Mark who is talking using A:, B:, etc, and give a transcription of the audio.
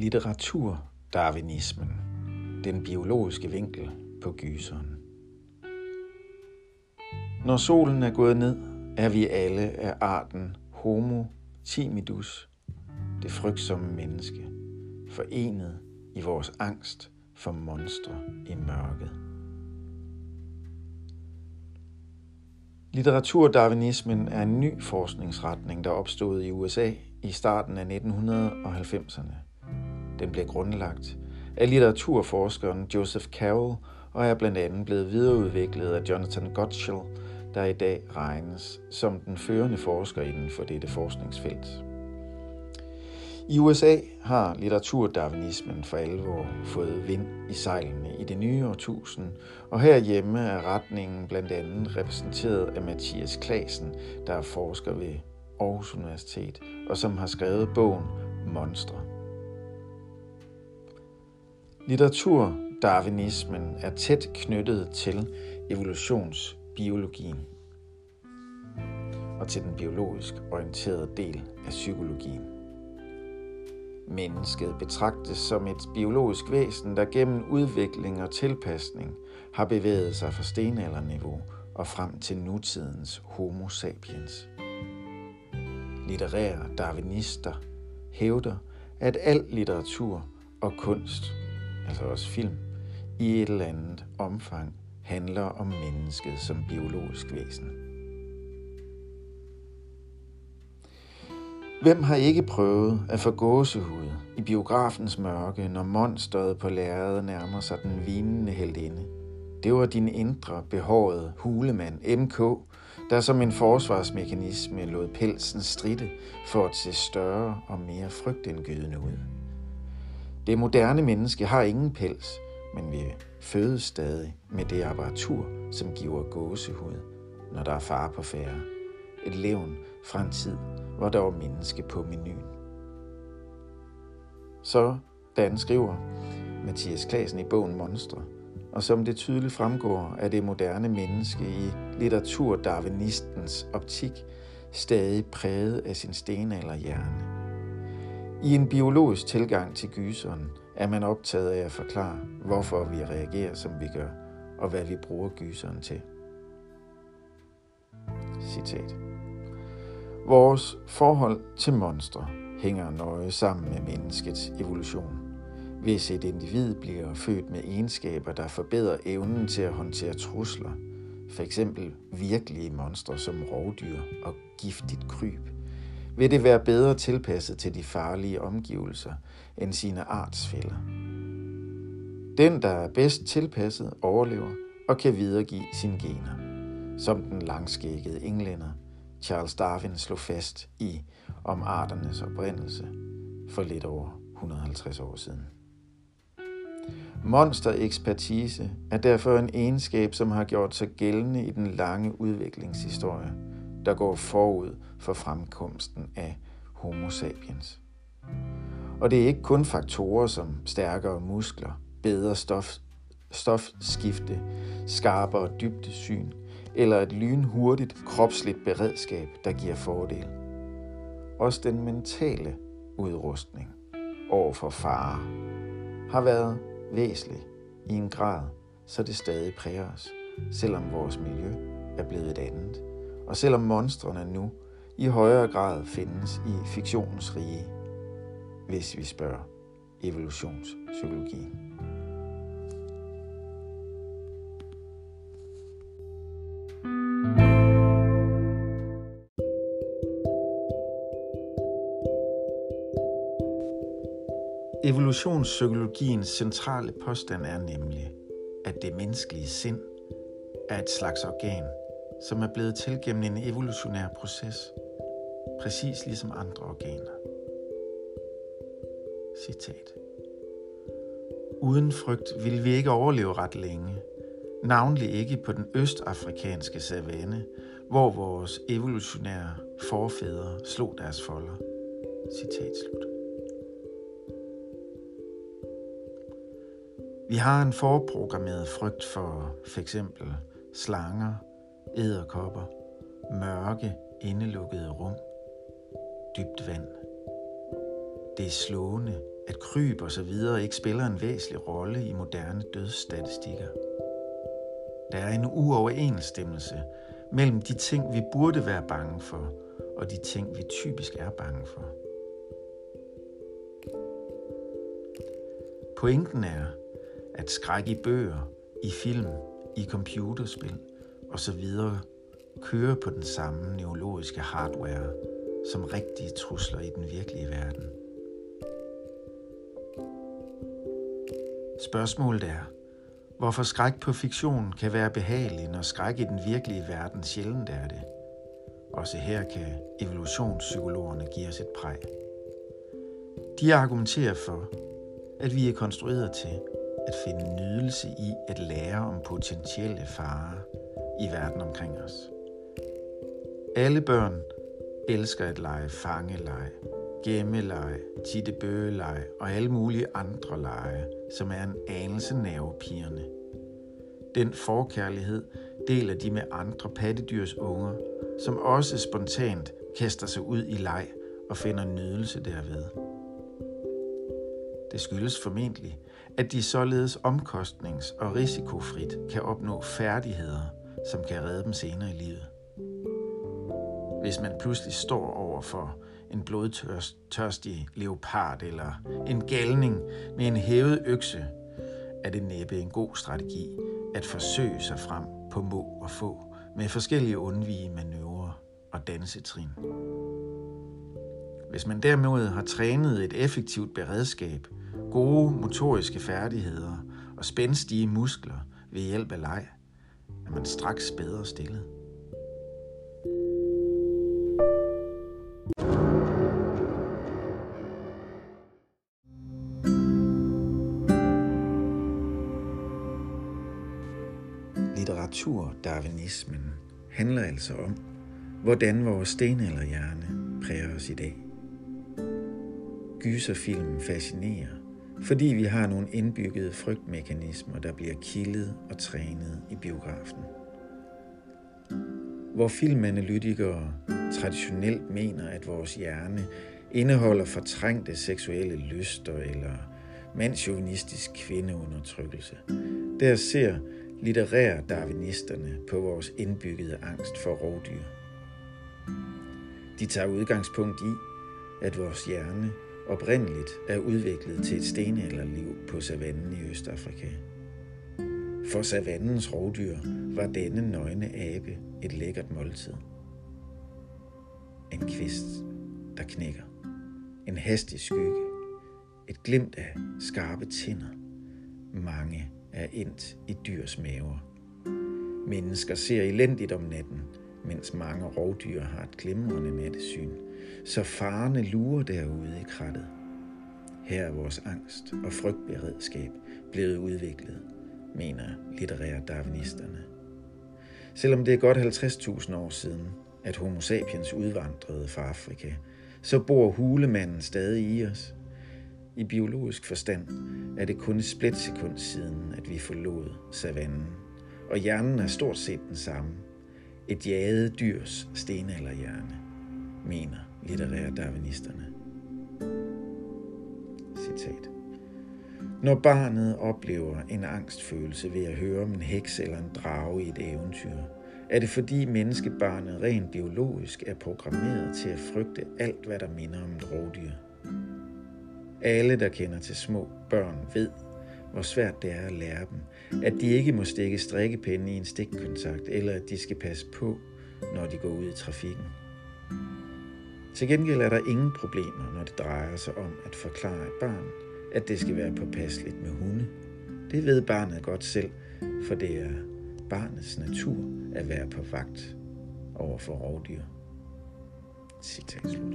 A: Litteraturdarwinismen. Den biologiske vinkel på gyseren. Når solen er gået ned, er vi alle af arten Homo timidus, det frygtsomme menneske, forenet i vores angst for monstre i mørket. Litteraturdarwinismen er en ny forskningsretning, der opstod i USA i starten af 1990'erne. Den blev grundlagt af litteraturforskeren Joseph Carroll og er blandt andet blevet videreudviklet af Jonathan Gottschall, der i dag regnes som den førende forsker inden for dette forskningsfelt. I USA har litteraturdarwinismen for alvor fået vind i sejlene i det nye årtusind, og herhjemme er retningen blandt andet repræsenteret af Mathias Klasen, der er forsker ved Aarhus Universitet, og som har skrevet bogen Monstre. Litteraturdarwinismen er tæt knyttet til evolutionsbiologien og til den biologisk orienterede del af psykologien. Mennesket betragtes som et biologisk væsen, der gennem udvikling og tilpasning har bevæget sig fra stenalderniveau og frem til nutidens homo sapiens. Litterære darwinister hævder, at al litteratur og kunst, altså også film, i et eller andet omfang handler om mennesket som biologisk væsen. Hvem har ikke prøvet at få gåsehud i biografens mørke, når monsteret på lærredet nærmer sig den vinende heldinde? Det var din indre, behårede hulemand MK, der som en forsvarsmekanisme lod pelsen stride for at se større og mere frygtindgydende ud. Det moderne menneske har ingen pels, men vi fødes stadig med det apparatur, som giver gåsehud, når der er far på færre. Et levn fra en tid, hvor der var menneske på menuen. Så Dan skriver Mathias Klasen i bogen Monstre, og som det tydeligt fremgår er det moderne menneske i litteraturdarwinistens optik, stadig præget af sin stenalderhjerne. I en biologisk tilgang til gyseren er man optaget af at forklare, hvorfor vi reagerer, som vi gør, og hvad vi bruger gyseren til. Citat. Vores forhold til monstre hænger nøje sammen med menneskets evolution. Hvis et individ bliver født med egenskaber, der forbedrer evnen til at håndtere trusler, f.eks. virkelige monstre som rovdyr og giftigt kryb, vil det være bedre tilpasset til de farlige omgivelser end sine artsfælder. Den, der er bedst tilpasset, overlever og kan videregive sine gener, som den langskækkede englænder Charles Darwin slog fast i om arternes oprindelse for lidt over 150 år siden. Monsterekspertise er derfor en egenskab, som har gjort sig gældende i den lange udviklingshistorie, der går forud for fremkomsten af Homo sapiens. Og det er ikke kun faktorer som stærkere muskler, bedre stof, stofskifte, skarpere dybdesyn, eller et lynhurtigt kropsligt beredskab, der giver fordel. Også den mentale udrustning over for fare har været væsentlig i en grad, så det stadig præger os, selvom vores miljø er blevet et andet, og selvom monstrene nu i højere grad findes i fiktionens rige, hvis vi spørger evolutionspsykologien. Evolutionspsykologiens centrale påstand er nemlig, at det menneskelige sind er et slags organ, som er blevet til gennem en evolutionær proces, præcis ligesom andre organer. Citat. Uden frygt ville vi ikke overleve ret længe, navnlig ikke på den østafrikanske savanne, hvor vores evolutionære forfædre slog deres folder. Citat slut. Vi har en forprogrammeret frygt for f.eks. slanger, æderkopper, mørke, indelukkede rum, dybt vand. Det er slående, at kryb og så videre ikke spiller en væsentlig rolle i moderne dødsstatistikker. Der er en uoverensstemmelse mellem de ting, vi burde være bange for, og de ting, vi typisk er bange for. Pointen er, at skræk i bøger, i film, i computerspil og så videre kører på den samme neurologiske hardware som rigtige trusler i den virkelige verden. Spørgsmålet er, hvorfor skræk på fiktion kan være behagelig, når skræk i den virkelige verden sjældent er det. Også her kan evolutionspsykologerne give os et præg. De argumenterer for, at vi er konstrueret til at finde nydelse i at lære om potentielle farer i verden omkring os. Alle børn elsker at lege fangeleje, gemmeleje, tittebøgeleje og alle mulige andre lege, som er en anelse nervepirrende. Den forkærlighed deler de med andre pattedyrs unger, som også spontant kaster sig ud i leg og finder nydelse derved. Det skyldes formentlig, at de således omkostnings- og risikofrit kan opnå færdigheder, som kan redde dem senere i livet. Hvis man pludselig står over for en blodtørstig leopard eller en galning med en hævet økse, er det næppe en god strategi at forsøge sig frem på må og få med forskellige undvige manøvrer og dansetrin. Hvis man derimod har trænet et effektivt beredskab, gode motoriske færdigheder og spændstige muskler ved hjælp af leg, er man straks bedre stillet. Litteraturdarwinismen handler altså om, hvordan vores stenalderhjerne præger os i dag. Gyserfilmen fascinerer, fordi vi har nogle indbyggede frygtmekanismer, der bliver kildet og trænet i biografen. Hvor filmanalytikere traditionelt mener, at vores hjerne indeholder fortrængte seksuelle lyster eller mandsjuvenistisk kvindeundertrykkelse, der ser litterære darwinisterne på vores indbyggede angst for rovdyr. De tager udgangspunkt i, at vores hjerne oprindeligt er udviklet til et stenalderliv på savannen i Østafrika. For savannens rovdyr var denne nøgne abe et lækkert måltid. En kvist, der knækker. En hastig skygge. Et glimt af skarpe tænder. Mange er endt i dyrs maver. Mennesker ser elendigt om natten, mens mange rovdyr har et glimrende nattesyn, så farerne lurer derude i krattet. Her er vores angst og frygtberedskab blevet udviklet, mener litterære darwinisterne. Selvom det er godt 50.000 år siden, at homo sapiens udvandrede fra Afrika, så bor hulemanden stadig i os. I biologisk forstand er det kun et splitsekund siden, at vi forlod savannen, og hjernen er stort set den samme. Et jaget dyrs stenalderhjerne, mener litterære darwinisterne. Citat. Når barnet oplever en angstfølelse ved at høre om en heks eller en drage i et eventyr, er det fordi menneskebarnet rent biologisk er programmeret til at frygte alt, hvad der minder om et rovdyr. Alle, der kender til små børn, ved, hvor svært det er at lære dem, at de ikke må stikke strikkepinde i en stikkontakt, eller at de skal passe på, når de går ud i trafikken. Til gengæld er der ingen problemer, når det drejer sig om at forklare et barn, at det skal være påpasseligt med hunde. Det ved barnet godt selv, for det er barnets natur at være på vagt over for rovdyr. Citat slut.